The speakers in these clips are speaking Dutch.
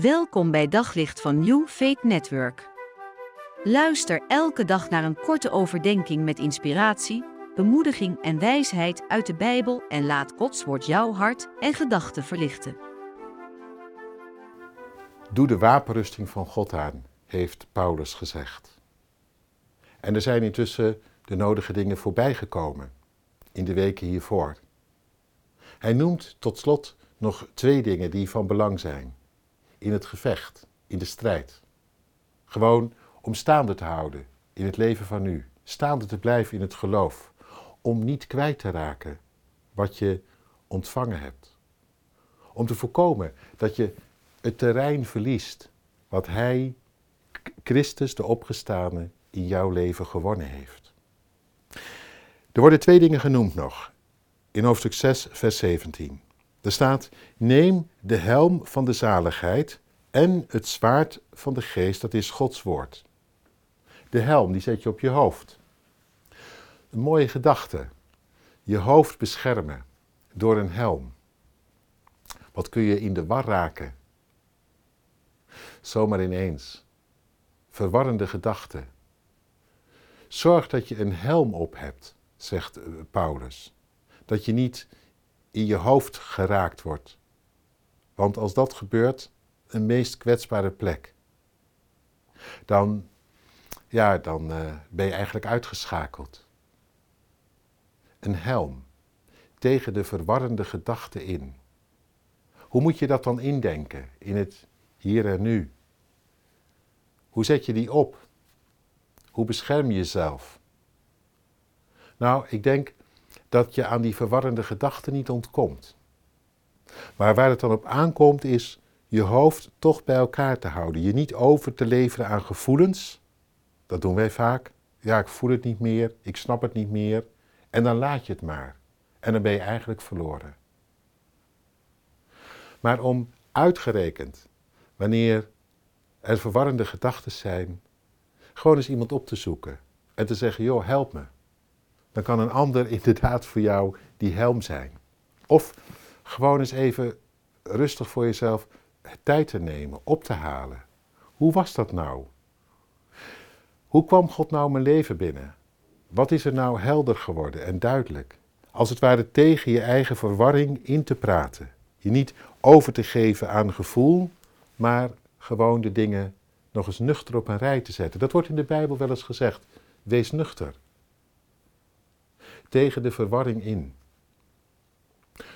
Welkom bij Daglicht van New Faith Network. Luister elke dag naar een korte overdenking met inspiratie, bemoediging en wijsheid uit de Bijbel en laat Gods woord jouw hart en gedachten verlichten. Doe de wapenrusting van God aan, heeft Paulus gezegd. En er zijn intussen de nodige dingen voorbijgekomen in de weken hiervoor. Hij noemt tot slot nog twee dingen die van belang zijn in het gevecht, in de strijd. Gewoon om staande te houden in het leven van nu, staande te blijven in het geloof, om niet kwijt te raken wat je ontvangen hebt. Om te voorkomen dat je het terrein verliest wat Hij, Christus de opgestane, in jouw leven gewonnen heeft. Er worden twee dingen genoemd nog in hoofdstuk 6, vers 17. Er staat: Neem de helm van de zaligheid en het zwaard van de geest, dat is Gods woord. De helm, die zet je op je hoofd. Een mooie gedachte. Je hoofd beschermen door een helm. Wat kun je in de war raken? Zomaar ineens. Verwarrende gedachten. Zorg dat je een helm op hebt, zegt eh, Paulus. Dat je niet in je hoofd geraakt wordt. Want als dat gebeurt, een meest kwetsbare plek. Dan, ja, dan uh, ben je eigenlijk uitgeschakeld. Een helm tegen de verwarrende gedachten in. Hoe moet je dat dan indenken in het hier en nu? Hoe zet je die op? Hoe bescherm je jezelf? Nou, ik denk dat je aan die verwarrende gedachten niet ontkomt. Maar waar het dan op aankomt is je hoofd toch bij elkaar te houden. Je niet over te leveren aan gevoelens. Dat doen wij vaak. Ja, ik voel het niet meer, ik snap het niet meer. En dan laat je het maar. En dan ben je eigenlijk verloren. Maar om uitgerekend, wanneer er verwarrende gedachten zijn, gewoon eens iemand op te zoeken en te zeggen: joh, help me. Dan kan een ander inderdaad voor jou die helm zijn. Of gewoon eens even rustig voor jezelf tijd te nemen, op te halen. Hoe was dat nou? Hoe kwam God nou mijn leven binnen? Wat is er nou helder geworden en duidelijk? Als het ware tegen je eigen verwarring in te praten. Je niet over te geven aan gevoel, maar gewoon de dingen nog eens nuchter op een rij te zetten. Dat wordt in de Bijbel wel eens gezegd. Wees nuchter. Tegen de verwarring in.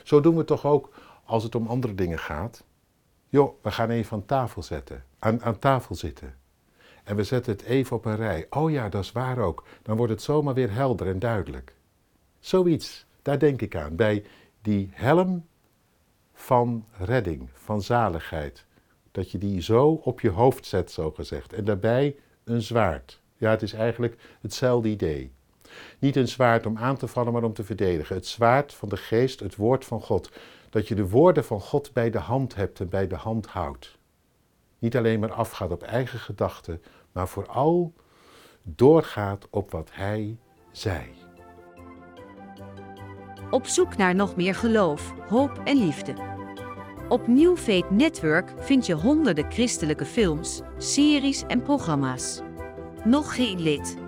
Zo doen we toch ook als het om andere dingen gaat. Joh, we gaan even aan tafel zetten, aan, aan tafel zitten. En we zetten het even op een rij. Oh ja, dat is waar ook. Dan wordt het zomaar weer helder en duidelijk. Zoiets, daar denk ik aan. Bij die helm van redding, van zaligheid. Dat je die zo op je hoofd zet, zo gezegd. En daarbij een zwaard. Ja, het is eigenlijk hetzelfde idee. Niet een zwaard om aan te vallen, maar om te verdedigen. Het zwaard van de geest, het woord van God dat je de woorden van God bij de hand hebt en bij de hand houdt. Niet alleen maar afgaat op eigen gedachten, maar vooral doorgaat op wat Hij zei. Op zoek naar nog meer geloof, hoop en liefde. Op New Network vind je honderden christelijke films, series en programma's. Nog geen lid?